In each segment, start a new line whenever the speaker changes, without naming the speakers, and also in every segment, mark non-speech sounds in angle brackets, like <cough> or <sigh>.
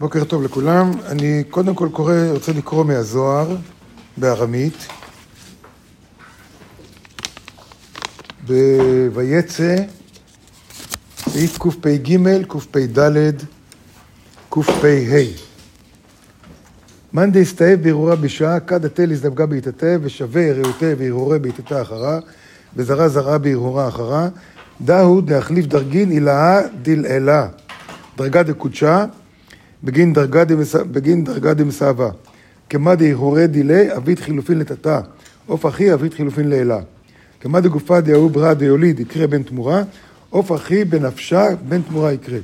בוקר טוב לכולם. אני קודם כל קורא, רוצה לקרוא מהזוהר בארמית. ב"ויצא", סעיף קפ"ג, קפ"ד, קפ"ה. מאן דהסתאב בהרהורה בשעה, כד התל הזדווגה בהתעטב, ושווה רעותה והרהורה בהתעטה אחרה, וזרה זרה בהרהורה אחרה. דהו דהחליף דרגין הילאה דלעילה, דרגה דקודשה, בגין דרגה, דמס... בגין דרגה דמסאבה. כמה דהיהורה דילי, אבית חילופין לטאטא, עוף אחי אבית חילופין לאלה. כמה דגופה דהוא ברא דיוליד, יקרה בן תמורה, עוף אחי בנפשה בן תמורה יקרה.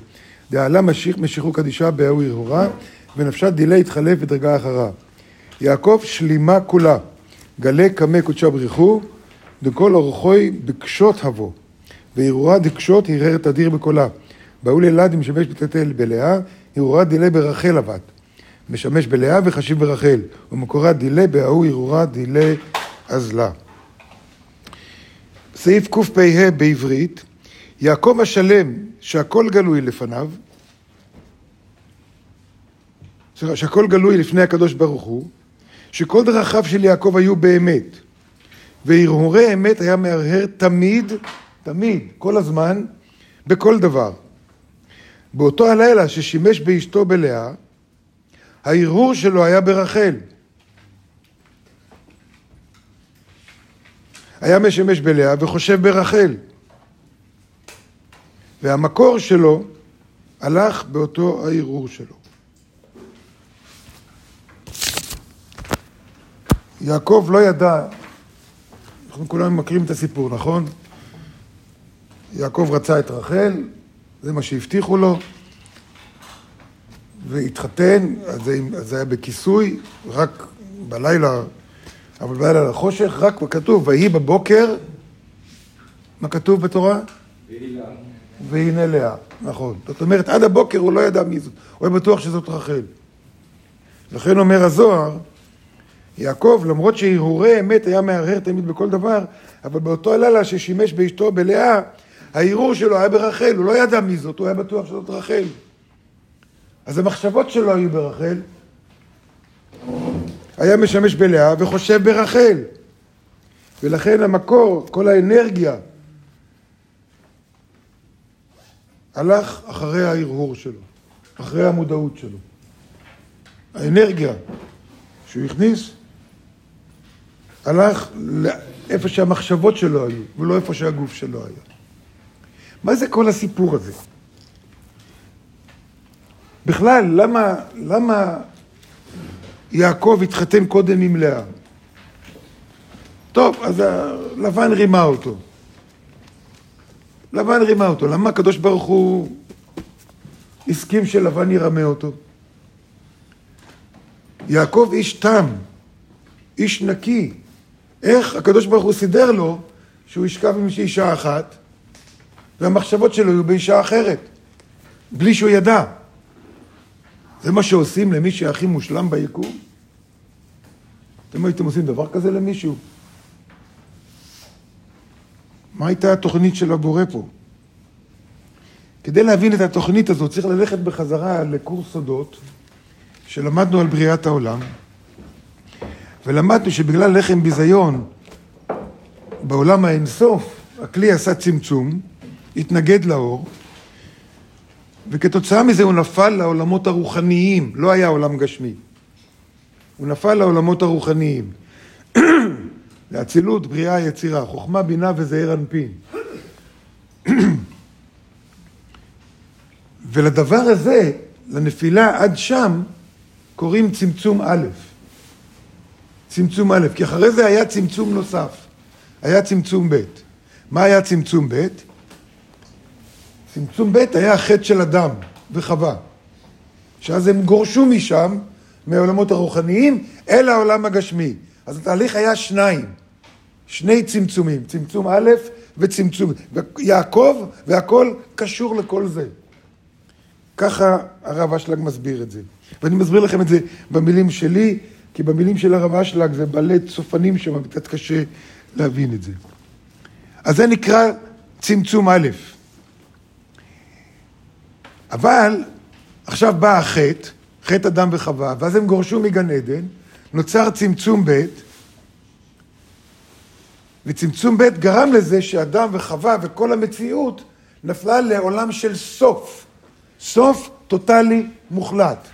דעלה משיכו קדישה בהוא הרהורה, ונפשה דילי יתחלף בדרגה אחרה. יעקב שלימה כולה, גלה קמא קודשה בריחו, דכל אורחוי בקשות הבו. והרהורה דקשות הרהר תדיר בקולה. בהוא לילד משמש בתתל בלאה, הרהורה דילי ברחל הבת. משמש בלאה וחשיב ברחל, ומקורה דילי בהוא הרהורה דילי אזלה. סעיף קפ"ה בעברית, יעקב השלם שהכל גלוי לפניו, שהכל גלוי לפני הקדוש ברוך הוא, שכל דרכיו של יעקב היו באמת, והרהורי אמת היה מהרהר תמיד, תמיד, כל הזמן, בכל דבר. באותו הלילה ששימש באשתו בלאה, ההרהור שלו היה ברחל. היה משמש בלאה וחושב ברחל. והמקור שלו הלך באותו ההרהור שלו. יעקב לא ידע, אנחנו כולנו מכירים את הסיפור, נכון? יעקב רצה את רחל, זה מה שהבטיחו לו, והתחתן, אז זה, זה היה בכיסוי, רק בלילה, אבל בלילה לחושך, רק כתוב, ויהי בבוקר, מה כתוב בתורה? והנה לאה, נכון. זאת אומרת, עד הבוקר הוא לא ידע מי זאת, הוא היה בטוח שזאת רחל. לכן אומר הזוהר, יעקב, למרות שהרהורי אמת היה מהרהר תמיד בכל דבר, אבל באותו לילה ששימש באשתו בלאה, ההרהור שלו היה ברחל, הוא לא ידע מי זאת, הוא היה בטוח שזאת רחל. אז המחשבות שלו היו ברחל, היה משמש בלאה וחושב ברחל. ולכן המקור, כל האנרגיה, הלך אחרי ההרהור שלו, אחרי המודעות שלו. האנרגיה שהוא הכניס, הלך לאיפה שהמחשבות שלו היו, ולא איפה שהגוף שלו היה. מה זה כל הסיפור הזה? בכלל, למה, למה יעקב התחתן קודם עם לאה? טוב, אז לבן רימה אותו. לבן רימה אותו. למה הקדוש ברוך הוא הסכים שלבן ירמה אותו? יעקב איש תם, איש נקי. איך הקדוש ברוך הוא סידר לו שהוא ישכב עם אישה אחת והמחשבות שלו יהיו באישה אחרת, בלי שהוא ידע. זה מה שעושים למי שהכי מושלם ביקום? אתם הייתם עושים דבר כזה למישהו? מה הייתה התוכנית של הבורא פה? כדי להבין את התוכנית הזאת צריך ללכת בחזרה לקורס סודות שלמדנו על בריאת העולם ולמדנו שבגלל לחם ביזיון בעולם האינסוף הכלי עשה צמצום התנגד לאור, וכתוצאה מזה הוא נפל לעולמות הרוחניים, לא היה עולם גשמי. הוא נפל לעולמות הרוחניים. <clears throat> לאצילות, בריאה, יצירה, חוכמה, בינה וזעיר אנפין. <clears throat> ולדבר הזה, לנפילה עד שם, קוראים צמצום א'. צמצום א', כי אחרי זה היה צמצום נוסף. היה צמצום ב'. מה היה צמצום ב'? צמצום ב' היה החטא של אדם וחווה. שאז הם גורשו משם, מהעולמות הרוחניים, אל העולם הגשמי. אז התהליך היה שניים, שני צמצומים, צמצום א' וצמצום, יעקב, והכל קשור לכל זה. ככה הרב אשלג מסביר את זה. ואני מסביר לכם את זה במילים שלי, כי במילים של הרב אשלג זה בעלי צופנים שם, קצת קשה להבין את זה. אז זה נקרא צמצום א'. אבל עכשיו בא החטא, חטא אדם וחווה, ואז הם גורשו מגן עדן, נוצר צמצום ב', וצמצום ב' גרם לזה שאדם וחווה וכל המציאות נפלה לעולם של סוף. סוף טוטאלי מוחלט.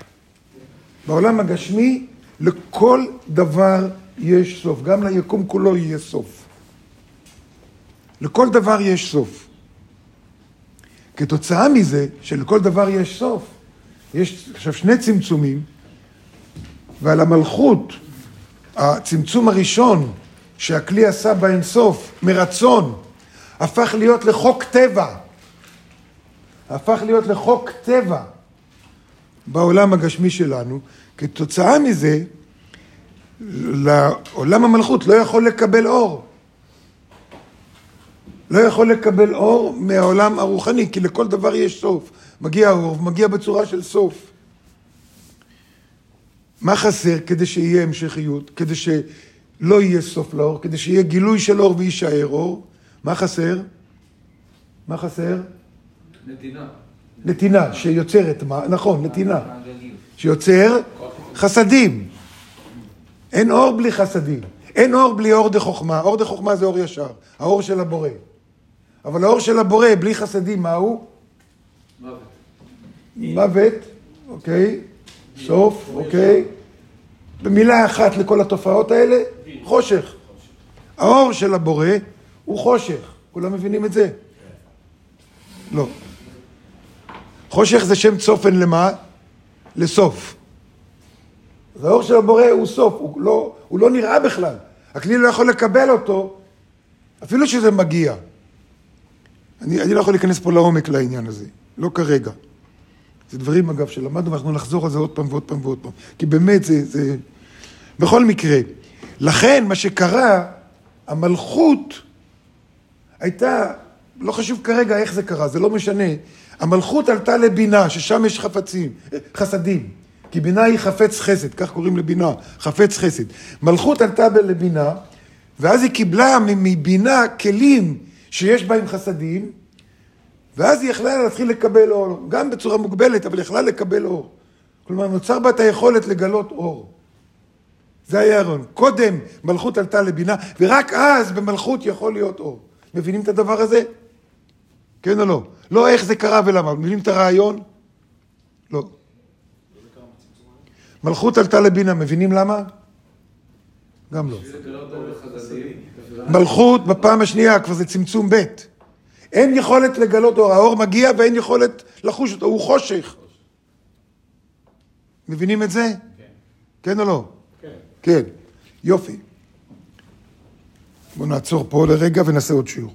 בעולם הגשמי לכל דבר יש סוף, גם ליקום כולו יהיה סוף. לכל דבר יש סוף. כתוצאה מזה שלכל דבר יש סוף, יש עכשיו שני צמצומים, ועל המלכות, הצמצום הראשון שהכלי עשה באינסוף, מרצון, הפך להיות לחוק טבע. הפך להיות לחוק טבע בעולם הגשמי שלנו. כתוצאה מזה, לעולם המלכות לא יכול לקבל אור. לא יכול לקבל אור מהעולם הרוחני, כי לכל דבר יש סוף. מגיע אור, מגיע בצורה של סוף. מה חסר כדי שיהיה המשכיות, כדי שלא יהיה סוף לאור, כדי שיהיה גילוי של אור ויישאר אור? מה חסר? מה חסר?
נתינה.
נתינה, שיוצרת מה? נכון, נתינה. שיוצר חסדים. אין אור בלי חסדים. אין אור בלי אור דה חוכמה. אור דה חוכמה זה אור ישר, האור של הבורא. אבל האור של הבורא בלי חסדים, מה הוא?
מוות.
מוות, אוקיי, סוף, אוקיי. במילה אחת לכל התופעות האלה, חושך. האור של הבורא הוא חושך. כולם מבינים את זה? לא. חושך זה שם צופן למה? לסוף. אז האור של הבורא הוא סוף, הוא לא, הוא לא נראה בכלל. הכלי לא יכול לקבל אותו, אפילו שזה מגיע. אני, אני לא יכול להיכנס פה לעומק לעניין הזה, לא כרגע. זה דברים, אגב, שלמדנו, ואנחנו נחזור על זה עוד פעם ועוד פעם ועוד פעם. כי באמת זה... זה... בכל מקרה, לכן מה שקרה, המלכות הייתה, לא חשוב כרגע איך זה קרה, זה לא משנה. המלכות עלתה לבינה, ששם יש חפצים, חסדים. כי בינה היא חפץ חסד, כך קוראים לבינה, חפץ חסד. מלכות עלתה לבינה, ואז היא קיבלה מבינה כלים שיש בהם חסדים, ואז היא יכלה להתחיל לקבל אור, גם בצורה מוגבלת, אבל יכלה לקבל אור. כלומר, נוצר בה את היכולת לגלות אור. זה היה הרעיון. קודם מלכות עלתה לבינה, ורק אז במלכות יכול להיות אור. מבינים את הדבר הזה? כן או לא? לא איך זה קרה ולמה. מבינים את הרעיון? לא. מלכות עלתה לבינה, מבינים למה? גם לא. מלכות בפעם השנייה כבר זה צמצום ב'. אין יכולת לגלות אור, האור מגיע ואין יכולת לחוש אותו, הוא חושך. מבינים את זה? כן. כן או לא? כן. כן. יופי. בואו נעצור פה לרגע ונעשה עוד שיעור.